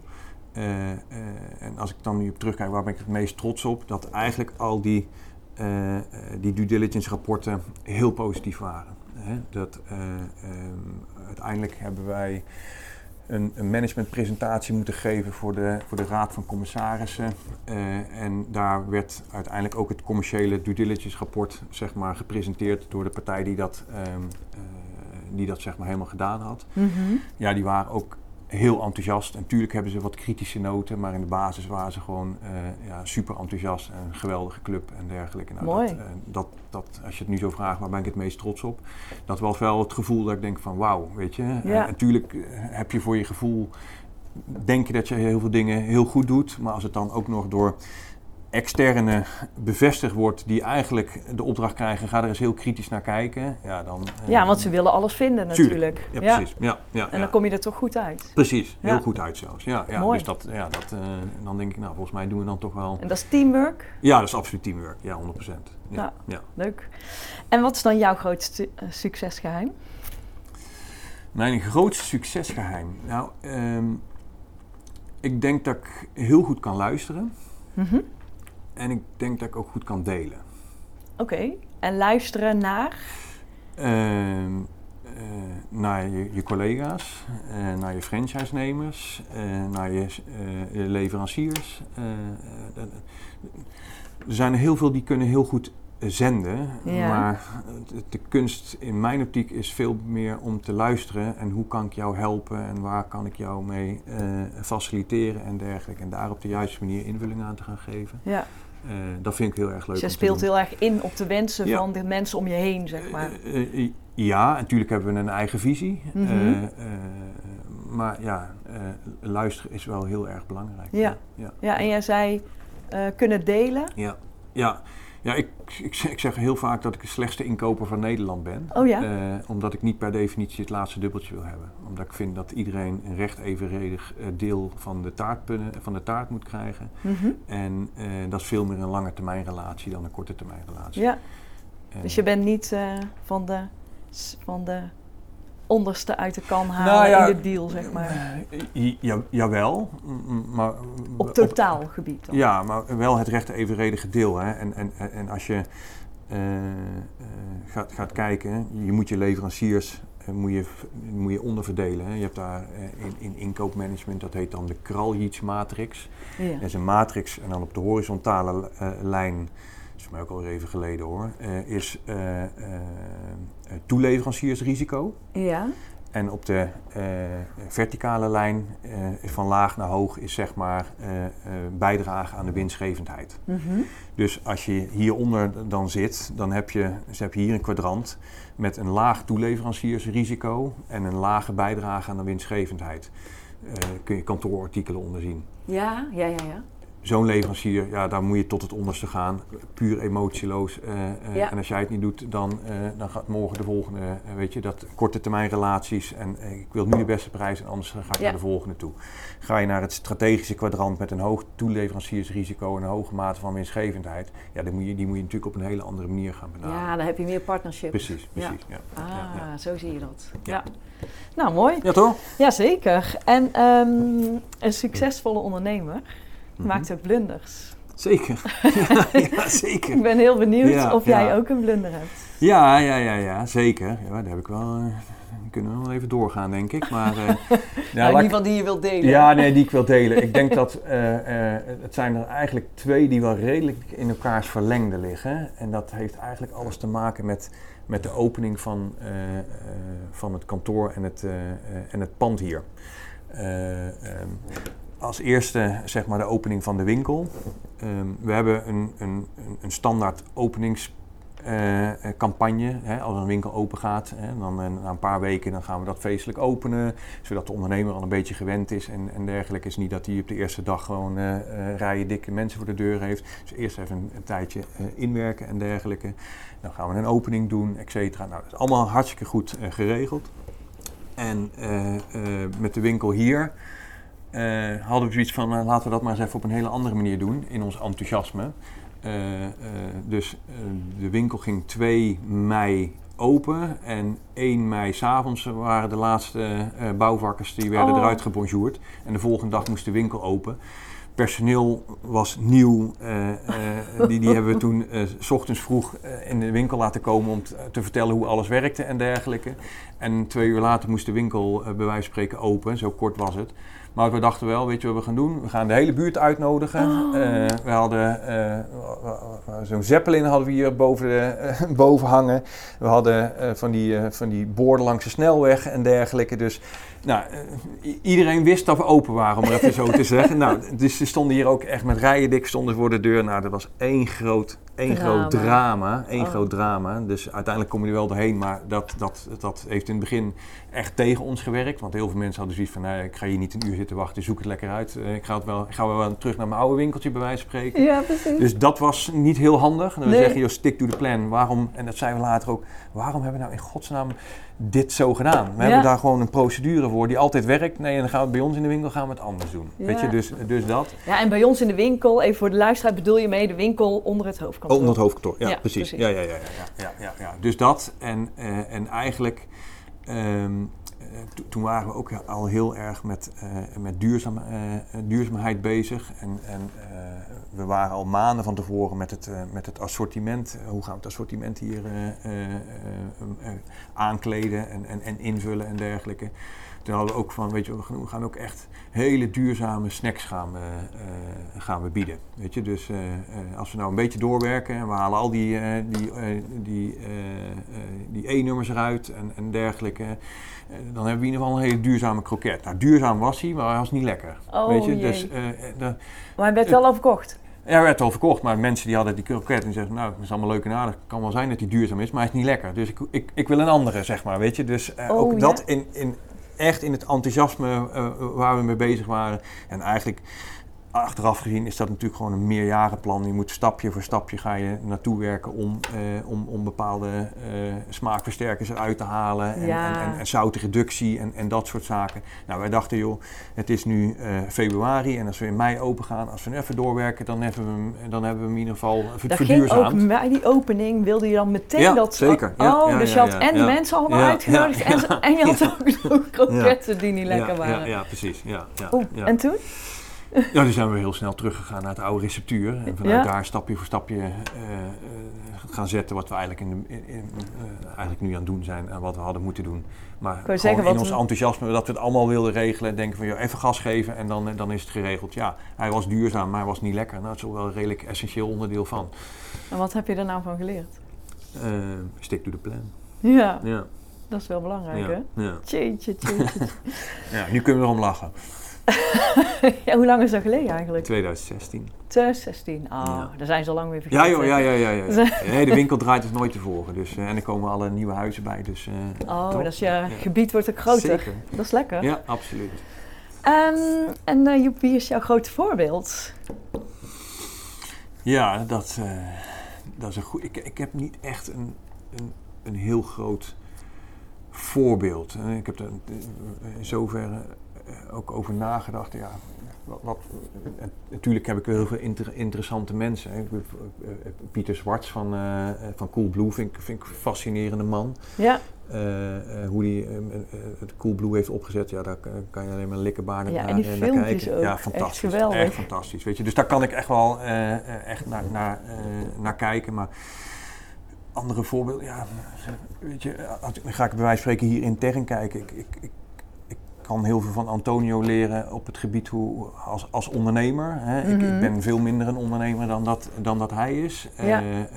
en als ik dan nu op terugkijk, waar ben ik het meest trots op? Dat eigenlijk al die, die due diligence rapporten heel positief waren. Dat, um, uiteindelijk hebben wij een, een managementpresentatie moeten geven voor de, voor de Raad van Commissarissen. Uh, en daar werd uiteindelijk ook het commerciële due diligence rapport zeg maar, gepresenteerd door de partij die dat, um, uh, die dat zeg maar, helemaal gedaan had. Mm -hmm. Ja, die waren ook heel enthousiast. En natuurlijk hebben ze wat kritische noten, maar in de basis waren ze gewoon uh, ja, super enthousiast. En een geweldige club en dergelijke. Nou, Mooi. Dat, uh, dat, dat, als je het nu zo vraagt, waar ben ik het meest trots op? Dat was wel het gevoel dat ik denk van wauw, weet je. Ja. Natuurlijk heb je voor je gevoel, denk je dat je heel veel dingen heel goed doet. Maar als het dan ook nog door externe bevestigd wordt die eigenlijk de opdracht krijgen, ga er eens heel kritisch naar kijken. Ja, dan, ja want ze willen alles vinden natuurlijk. Ja, precies. Ja. Ja, en dan kom je er toch goed uit. Precies, heel goed uit zelfs. Ja, ja. Mooi. Dus dat, ja, dat, uh, dan denk ik, nou volgens mij doen we dan toch wel... En dat is teamwork? Ja, dat is absoluut teamwork. Ja, 100%. Ja, ja. Leuk. En wat is dan jouw grootste uh, succesgeheim? Mijn grootste succesgeheim? Nou, um, ik denk dat ik heel goed kan luisteren. Mm -hmm. En ik denk dat ik ook goed kan delen. Oké, en luisteren naar? Uh, uh, naar je, je collega's, uh, naar je franchise-nemers, eh, naar je, je leveranciers. er zijn heel veel die kunnen heel goed zenden, ja. maar de, kunst in mijn optiek is veel meer om te luisteren en hoe kan ik jou helpen en waar kan ik jou mee faciliteren en dergelijke. En daar op de juiste manier invulling aan te gaan geven. Ja. Uh, dat vind ik heel erg leuk. Dus je speelt heel erg in op de wensen van de mensen om je heen, zeg maar. Uh, uh, ja, natuurlijk hebben we een eigen visie. Mm -hmm. maar ja, luisteren is wel heel erg belangrijk. Ja, ja. ja en jij zei kunnen delen. Ja, ja. Ja, ik, ik, ik, zeg heel vaak dat ik de slechtste inkoper van Nederland ben. Oh ja? Uh, omdat ik niet per definitie het laatste dubbeltje wil hebben. Omdat ik vind dat iedereen een recht evenredig uh, deel van de, taart, van de taart moet krijgen. Mm -hmm. En uh, dat is veel meer een lange termijn relatie dan een korte termijn relatie. Ja. dus je bent niet van de, van de onderste uit de kan halen nou ja, in de deal, zeg maar. Ja, jawel, maar... Op totaalgebied dan? Ja, maar wel het rechte evenredige deel. Hè. En, en, en als je uh, uh, gaat, gaat kijken, je moet je leveranciers moet je, moet je onderverdelen. Hè. Je hebt daar in, in inkoopmanagement, dat heet dan de Kraljic matrix. Ja. Dat is een matrix en dan op de horizontale lijn is voor mij ook al even geleden hoor, uh, is uh, uh, toeleveranciersrisico. Ja. En op de verticale lijn van laag naar hoog is zeg maar bijdrage aan de winstgevendheid. Mm -hmm. Dus als je hieronder dan zit, dan heb je, dus heb je hier een kwadrant met een laag toeleveranciersrisico en een lage bijdrage aan de winstgevendheid. kun je kantoorartikelen onderzien. Ja, ja, ja, ja zo'n leverancier, ja, daar moet je tot het onderste gaan. Puur emotieloos. Uh, uh, ja. En als jij het niet doet, dan, uh, dan gaat morgen de volgende. weet je, dat korte termijn relaties. En ik wil nu de beste prijs en anders ga ik ja. naar de volgende toe. Ga je naar het strategische kwadrant met een hoog toeleveranciersrisico en een hoge mate van winstgevendheid. Ja, die moet, je, die moet je natuurlijk op een hele andere manier gaan benaderen. Ja, dan heb je meer partnership. Precies, precies. Ja. Ah, zo zie je dat. Ja. Nou, mooi. Ja, toch? Jazeker. En um, een succesvolle ondernemer mm maakt ook blunders. Zeker. ja, ja, zeker. ik ben heel benieuwd of jij ook een blunder hebt. Ja, ja, ja, ja zeker. Ja, daar heb ik wel. Uh, kunnen we wel even doorgaan, denk ik. Maar, uh, ja, in ieder geval die je wilt delen. Ja, nee, die ik wil delen. ik denk dat uh, het zijn er eigenlijk twee die wel redelijk in elkaars verlengde liggen. En dat heeft eigenlijk alles te maken met, met de opening van, van het kantoor en het, en het pand hier. Um, als eerste zeg maar de opening van de winkel. Um, we hebben een, een, een standaard openingscampagne. Uh, als een winkel open gaat, hè, dan uh, na een paar weken dan gaan we dat feestelijk openen. Zodat de ondernemer al een beetje gewend is en, en dergelijke. is niet dat hij op de eerste dag gewoon uh, rijen dikke mensen voor de deur heeft. Dus eerst even een, tijdje inwerken en dergelijke. Dan gaan we een opening doen, et cetera. Nou, dat is allemaal hartstikke goed geregeld. En eh, eh, met de winkel hier eh, hadden we zoiets van, laten we dat maar eens even op een hele andere manier doen in ons enthousiasme. dus de winkel ging 2 mei open en 1 mei s'avonds waren de laatste bouwvakkers die werden Oh. eruit gebonjourd. En de volgende dag moest de winkel open personeel was nieuw. eh, eh, die, die hebben we toen eh, s ochtends vroeg in de winkel laten komen om te vertellen hoe alles werkte en dergelijke. En twee uur later moest de winkel bij wijze van spreken open, zo kort was het. Maar we dachten wel, weet je wat we gaan doen? We gaan de hele buurt uitnodigen. Oh. We hadden zo'n zeppelin hadden we hier boven, de, boven hangen. We hadden van, die, van die borden langs de snelweg en dergelijke. Dus nou, eh, iedereen wist dat we open waren, om maar even zo te zeggen. Nou, dus ze stonden hier ook echt met rijen dik stonden voor de deur. Nou, dat was één groot, één Drama. groot drama. Één Oh. groot drama. Dus uiteindelijk kom je er wel doorheen. Maar dat, dat, dat heeft in het begin echt tegen ons gewerkt. Want heel veel mensen hadden zoiets van, nee, ik ga hier niet een uur zitten wachten, zoek het lekker uit. Eh, ik ga, het wel, ik ga wel terug naar mijn oude winkeltje, bij wijze van spreken. Ja, precies. Dus dat was niet heel handig. En dan Nee. zeggen, joh, stick to the plan. Waarom, en dat zeiden we later ook, waarom hebben we nou in godsnaam dit zo gedaan? We Ja. hebben daar gewoon een procedure voor die altijd werkt. Nee, en dan gaan we het bij ons in de winkel gaan we het anders doen. Ja. Weet je, dus, dus dat. Ja, en bij ons in de winkel, even voor de luisteraar, bedoel je mee de winkel onder het hoofdkantoor? Oh, onder het hoofdkantoor, ja, Ja, precies. precies. Ja, ja, ja, ja, ja, ja, ja, ja. Dus dat. En, eh, en eigenlijk, ehm, eh, to- toen waren we ook al heel erg met, eh, met duurzaam, eh, duurzaamheid bezig. En, en we waren al maanden van tevoren met het, met het assortiment. Hoe gaan we het assortiment hier aankleden en, en, en invullen en dergelijke. Toen hadden we ook van, weet je, we gaan- ook echt hele duurzame snacks gaan eh, gaan we bieden. Weet je, dus eh, eh, als we nou een beetje doorwerken en we halen al die, die, die, die E-nummers eruit en, en dergelijke, dan hebben we in ieder geval een hele duurzame kroket. Nou, duurzaam was hij, maar hij was niet lekker. Oh, weet je, jee. dus de- Maar hij werd wel overkocht. ja, hij werd al verkocht, maar mensen die hadden die kroket en zeggen, nou, dat is allemaal leuk en aardig. Het kan wel zijn dat hij duurzaam is, maar hij is niet lekker. Dus ik, ik, ik wil een andere, zeg maar, weet je. Dus Oh, ook ja. dat in, in, echt in het enthousiasme eh, waar we mee bezig waren. En eigenlijk, achteraf gezien, is dat natuurlijk gewoon een meerjarenplan. Je moet stapje voor stapje ga je naartoe werken om, eh, om, om bepaalde eh, smaakversterkers eruit te halen. En, Ja. en, en, en zoutreductie en, en dat soort zaken. Nou, wij dachten, joh, het is nu eh, februari en als we in mei open gaan, als we even doorwerken, dan hebben we hem, dan hebben we hem in ieder geval Daar ging ook verduurzaamd. bij die opening, wilde je dan meteen Ja, dat... zeker. Ja, oh, ja, dus ja, je had en de mensen allemaal uitgenodigd en, en je had ook nog kroketten die niet lekker waren. Ja, ja, precies. Ja, ja, Oeh, ja. En toen? Ja, toen zijn we heel snel teruggegaan naar het oude receptuur. En vanuit Ja. daar stapje voor stapje eh, eh, gaan zetten wat we eigenlijk, in de, in, in, eh, eigenlijk nu aan het doen zijn en wat we hadden moeten doen. Maar zeggen, in ons we- enthousiasme dat we het allemaal wilden regelen, denken van joh, even gas geven en dan, dan is het geregeld. Ja, hij was duurzaam, maar hij was niet lekker. Nou, dat is ook wel een redelijk essentieel onderdeel van. En wat heb je er nou van geleerd? Stick to the plan. Ja, Ja, dat is wel belangrijk, ja, hè? ja. Tjeetje. ja, nu kunnen we erom lachen. ja, hoe lang is dat geleden eigenlijk? 2016. 2016. Oh, Ja. daar zijn ze al lang weer vergeten. Ja joh, ja, ja, ja. ja. Nee, de winkel draait dus nooit tevoren. Dus, eh, en er komen alle nieuwe huizen bij. Dus, eh, Oh, top. dus je Ja. gebied wordt ook groter. Zeker. Dat is lekker. Ja, absoluut. Ehm, en Joep, wie is jouw grote voorbeeld? Ja, dat, dat is een goed. Ik, ik heb niet echt een, een, een heel groot voorbeeld. Ik heb er in zoverre ook over nagedacht. Ja, wat, wat, eh, natuurlijk heb ik wel heel veel inter- interessante mensen. Ben- eh, eh, Pieter Zwarts van, eh, eh, van Coolblue vind ik, vind ik een fascinerende man. Ja, Eh, eh, hoe hij eh, eh, het Coolblue heeft opgezet, ja, daar kan- je alleen maar likkerbaardig Ja, naar, en eh, kijken. ook. Ja, Echt fantastisch. geweldig. Echt fantastisch. Weet je. Dus daar kan ik echt wel eh, eh, echt naar, naar, eh, naar kijken. Maar andere voorbeelden, ja, weet je, als, dan ga ik bij wijze van spreken hier intern kijken. Ik, ik kan heel veel van Antonio leren op het gebied hoe, als, als ondernemer. Hè. ik, Mhm. ik ben veel minder een ondernemer dan dat, dan dat hij is. Ja. Eh, eh,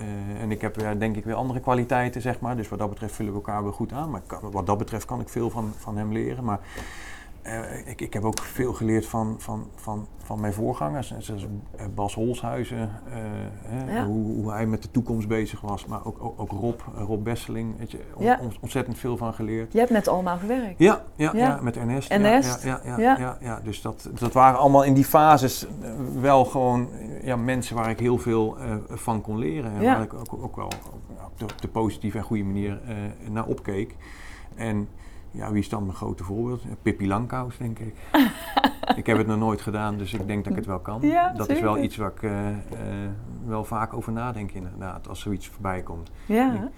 en ik heb ja, denk ik weer andere kwaliteiten, zeg maar. Dus wat dat betreft vullen we elkaar wel goed aan. Maar kan- wat dat betreft kan ik veel van, van hem leren. Maar eh, ik, ik heb ook veel geleerd van, van, van, van mijn voorgangers. Zoals eh, Bas Holshuizen, eh, Ja. hoe, hoe hij met de toekomst bezig was. Maar ook, ook, ook Rob, Rob Besseling, weet je, on- Ja. on- ontzettend veel van geleerd. je hebt met allemaal gewerkt. Ja, ja, Ja. ja. met Ernest. Ernest, Ja, ja, ja, Dus dat, dat waren allemaal in die fases wel gewoon ja, mensen waar ik heel veel van kon leren. En waar ik ook, ook wel op de, op de positieve en goede manier naar opkeek. En ja, wie is dan mijn grote voorbeeld? Pippi Langkous, denk ik. ik heb het nog nooit gedaan, dus ik denk dat ik het wel kan. Ja, dat is wel iets waar ik uh, uh, wel vaak over nadenk, inderdaad, als zoiets voorbij komt. Ja.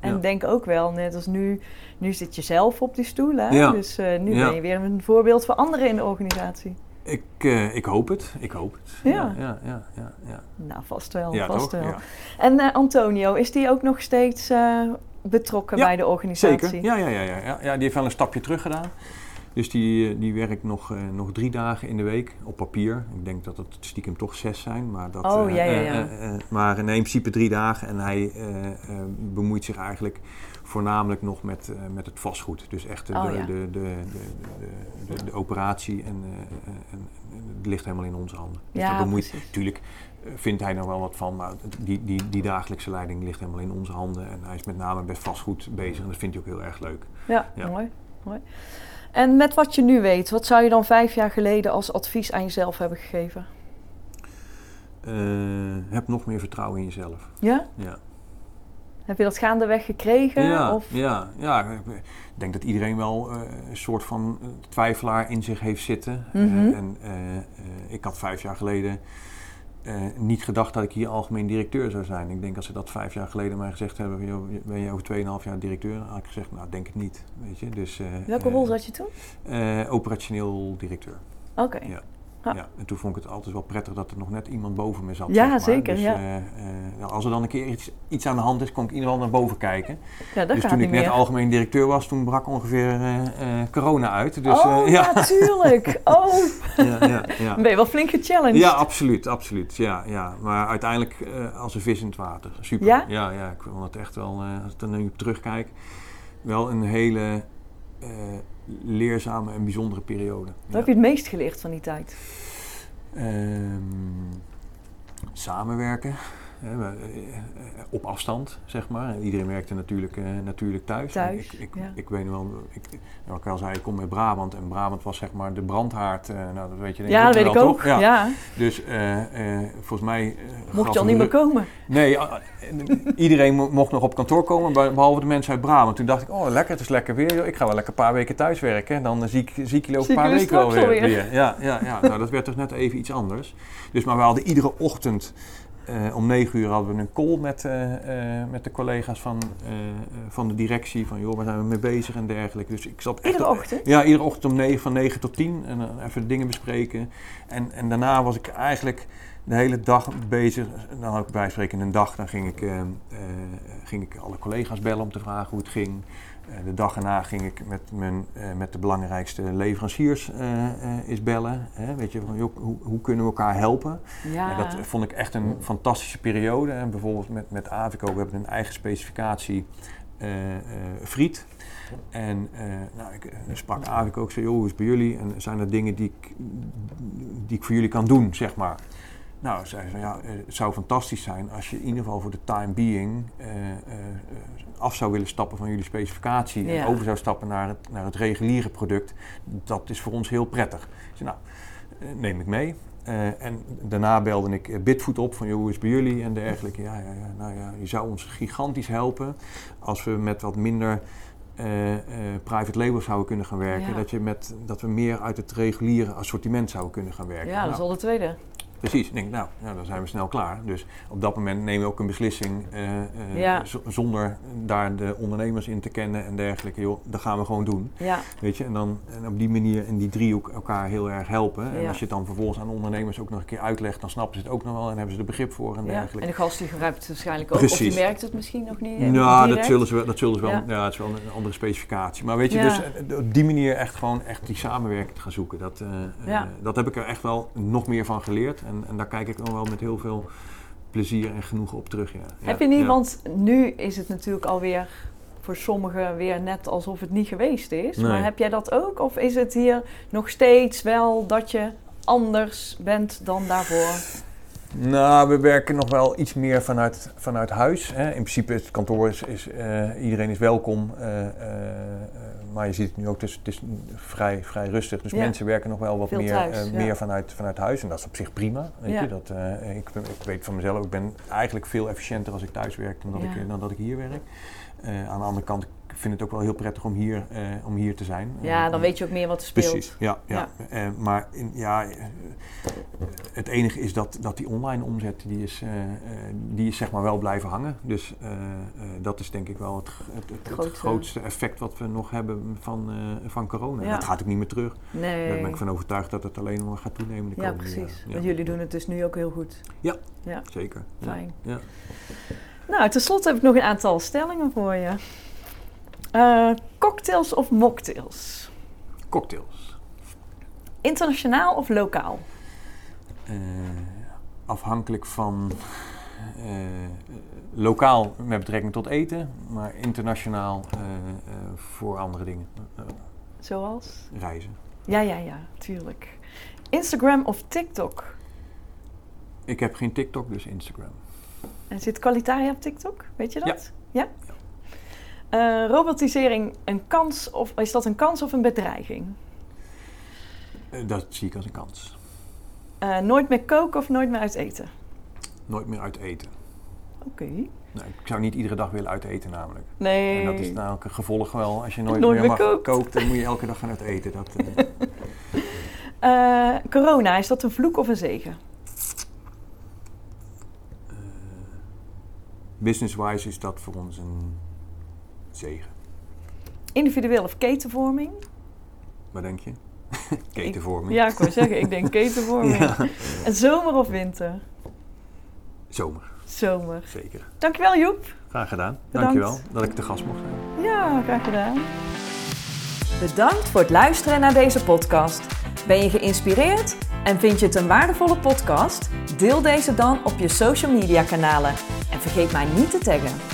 En Ja. denk ook wel, net als nu, nu zit je zelf op die stoel. Hè? Ja. Dus eh, nu ben je weer een voorbeeld voor anderen in de organisatie. Ik, eh, ik hoop het, ik hoop het. Ja. ja, ja, ja. Nou, vast wel. Vast wel. En eh, Antonio, is die ook nog steeds eh, betrokken Ja, bij de organisatie? Zeker, ja, ja, ja, ja, ja. Die heeft wel een stapje terug gedaan. Dus die, eh, die werkt nog, eh, nog drie dagen in de week op papier. Ik denk dat het stiekem toch zes zijn. Maar, dat, Oh, eh, ja, ja, ja. maar in principe drie dagen. En hij bemoeit zich eigenlijk voornamelijk nog met, met het vastgoed. Dus echt de, Oh, de, ja. de, de, de, operatie. En, en, het ligt helemaal in onze handen. Dus Ja, daar bemoeit. Natuurlijk vindt hij nog wel wat van. Maar die, die, die dagelijkse leiding ligt helemaal in onze handen. En hij is met name met vastgoed bezig. En dat vindt hij ook heel erg leuk. Ja, Ja. mooi, mooi. En met wat je nu weet, wat zou je dan vijf jaar geleden als advies aan jezelf hebben gegeven? Eh, heb nog meer vertrouwen in jezelf. Ja? Ja, Heb je dat gaandeweg gekregen? ja, Of? ja, ja. Ik denk dat iedereen wel eh, een soort van eh, twijfelaar in zich heeft zitten. Mhm. en ik had vijf jaar geleden eh, niet gedacht dat ik hier algemeen directeur zou zijn. Ik denk als ze dat vijf jaar geleden mij gezegd hebben, joh, ben je over 2,5 jaar directeur? Dan had ik gezegd, nou denk het niet. Weet je? Dus, eh, Welke eh, rol zat je toen? eh, operationeel directeur. Oké. Ja. Ja. Ja. en toen vond ik het altijd wel prettig dat er nog net iemand boven me zat. Ja, zeg maar. zeker, Dus, ja. eh, eh, nou, als er dan een keer iets, iets aan de hand is, kon ik in ieder geval naar boven kijken. Ja, dat dus gaat toen ik net meer. algemeen directeur was, toen brak ongeveer eh, corona uit. Dus, oh, ja. natuurlijk. Oh, ja, ja, ja. ben je wel flink gechallenged. Ja, absoluut, absoluut. Ja, ja. Maar uiteindelijk als een vis in het water. Super. Ja? Ja, ja ik vond het echt wel, als ik er nu op terugkijk, wel een hele leerzame en bijzondere periode. Wat Ja. heb je het meest geleerd van die tijd? Ehm, samenwerken. Eh, op afstand, zeg maar. Iedereen werkte natuurlijk, eh, natuurlijk thuis. Thuis, Ik, ik, ja. ik weet nog wel, ik, wat ik al zei, ik kom uit Brabant. En Brabant was zeg maar de brandhaard. eh, nou, dat weet je denk Ja, dat weet ik ook. Ja. Dus volgens mij... Mocht je al niet meer komen? Nee, ah, iedereen mo- mocht nog op kantoor komen, be- behalve de mensen uit Brabant. Toen dacht ik, oh lekker, het is lekker weer. joh. Ik ga wel lekker een paar weken thuis werken. Dan zie ik, zie ik jullie over een paar weken wel weer. weer. Ja, ja, ja. nou, dat werd toch net even iets anders. Dus, maar we hadden iedere ochtend eh, om negen uur hadden we een call met, eh, eh, met de collega's van, van de directie. Van joh, waar zijn we mee bezig en dergelijke. Dus ik zat Iedere op- ochtend? ja, iedere ochtend om 9, van 9 tot 10 en dan even dingen bespreken. En, en daarna was ik eigenlijk de hele dag bezig. Dan had ik spreken een dag, dan ging ik, eh, eh, ging ik alle collega's bellen om te vragen hoe het ging. Eh, de dag erna ging ik met, mijn, met de belangrijkste leveranciers eens bellen. Hè, weet je, van, joh, hoe, hoe kunnen we elkaar helpen? Ja. En dat vond ik echt een fantastische periode. En bijvoorbeeld met, met Avico, we hebben een eigen specificatie friet. En eh, nou, ik sprak Avico ook, zei, joh, hoe is het bij jullie? En zijn er dingen die ik, die ik voor jullie kan doen, zeg maar? Nou, zei ze, ja, eh, het zou fantastisch zijn als je in ieder geval voor de time being eh, eh, af zou willen stappen van jullie specificatie Ja. en over zou stappen naar het, naar het reguliere product. Dat is voor ons heel prettig. Zei, nou, neem ik mee. En daarna belde ik Bitfood op van, joh, hoe is bij jullie en dergelijke. Ja, ja, ja, nou ja, je zou ons gigantisch helpen als we met wat minder private labels zouden kunnen gaan werken. Ja. Dat, je met, dat we meer uit het reguliere assortiment zouden kunnen gaan werken. ja, dat is Nou, al de tweede. Precies, ik denk nou, nou, dan zijn we snel klaar. Dus op dat moment nemen we ook een beslissing eh, eh, Ja. zonder daar de ondernemers in te kennen en dergelijke. Joh, dat gaan we gewoon doen. Ja, Weet je, en dan en op die manier in die driehoek elkaar heel erg helpen. En als je het dan vervolgens aan ondernemers ook nog een keer uitlegt, dan snappen ze het ook nog wel en hebben ze er begrip voor en ja. dergelijke. En de gast die gebruikt het waarschijnlijk ook. Of Precies. die merkt het misschien nog niet. eh, Nou, dat zullen ze wel. Dat zullen ze wel Ja. het is wel een andere specificatie. Maar weet je, dus op die manier echt gewoon echt die samenwerking te gaan zoeken. Dat, dat heb ik er echt wel nog meer van geleerd. En, en daar kijk ik dan wel met heel veel plezier en genoegen op terug. Ja. Ja, Heb je niet, ja. want nu is het natuurlijk alweer voor sommigen weer net alsof het niet geweest is. Nee. Maar heb jij dat ook? Of is het hier nog steeds wel dat je anders bent dan daarvoor? Nou, we werken nog wel iets meer vanuit, vanuit huis. Hè. In principe is het kantoor, is, is, eh, iedereen is welkom. eh, eh, maar je ziet het nu ook, het is, het is vrij, vrij rustig. Dus Ja. mensen werken nog wel wat Veel meer, thuis, ja. meer vanuit, vanuit huis. En dat is op zich prima. Weet Ja. je? Dat, ik, ik weet van mezelf, ik ben eigenlijk veel efficiënter als ik thuis werk dan dat, ik, dan dat ik hier werk. Aan de andere kant, vind het ook wel heel prettig om hier, eh, om hier te zijn. Ja, dan Eh, weet je ook meer wat er speelt. Precies, ja. ja. Eh, maar in, ja, het enige is dat, dat die online omzet, die is, die is zeg maar wel blijven hangen. Dus dat is denk ik wel het, het, Grootste. effect wat we nog hebben van, van corona. Ja. Dat gaat ook niet meer terug. Nee. Daar ben ik van overtuigd dat het alleen nog gaat toenemen de ja, komende precies. jaren. Want jullie doen het dus nu ook heel goed. Zeker. Ja. Fijn. Ja. Nou, tenslotte heb ik nog een aantal stellingen voor je. Eh, cocktails of mocktails? Cocktails. Internationaal of lokaal? Eh, afhankelijk van eh, lokaal met betrekking tot eten, maar internationaal voor andere dingen. Zoals? reizen. Ja, ja, ja, tuurlijk. Instagram of TikTok? Ik heb geen TikTok, dus Instagram. En zit Qualitaria op TikTok? Weet je dat? Ja. Eh, robotisering een kans of is dat een kans of een bedreiging? Eh, dat zie ik als een kans. Eh, nooit meer koken of nooit meer uit eten? Nooit meer uit eten. Oké. Nou, ik zou niet iedere dag willen uit eten namelijk. Nee. En dat is nou ook een gevolg wel. Als je nooit, Nooit meer meer mag kookt. dan moet je elke dag gaan uit eten. Dat, corona, is dat een vloek of een zegen? Business-wise is dat voor ons een zegen. Individueel of ketenvorming? Wat denk je? Ketenvorming. Ja, ik wou zeggen, ik denk ketenvorming. Ja. En zomer of winter? Zomer, Zomer. zeker. Dankjewel Joep. Graag gedaan. Bedankt. Dankjewel dat ik te gast mocht zijn. Ja, graag gedaan. Bedankt voor het luisteren naar deze podcast. Ben je geïnspireerd en vind je het een waardevolle podcast? Deel deze dan op je social media kanalen en vergeet mij niet te taggen.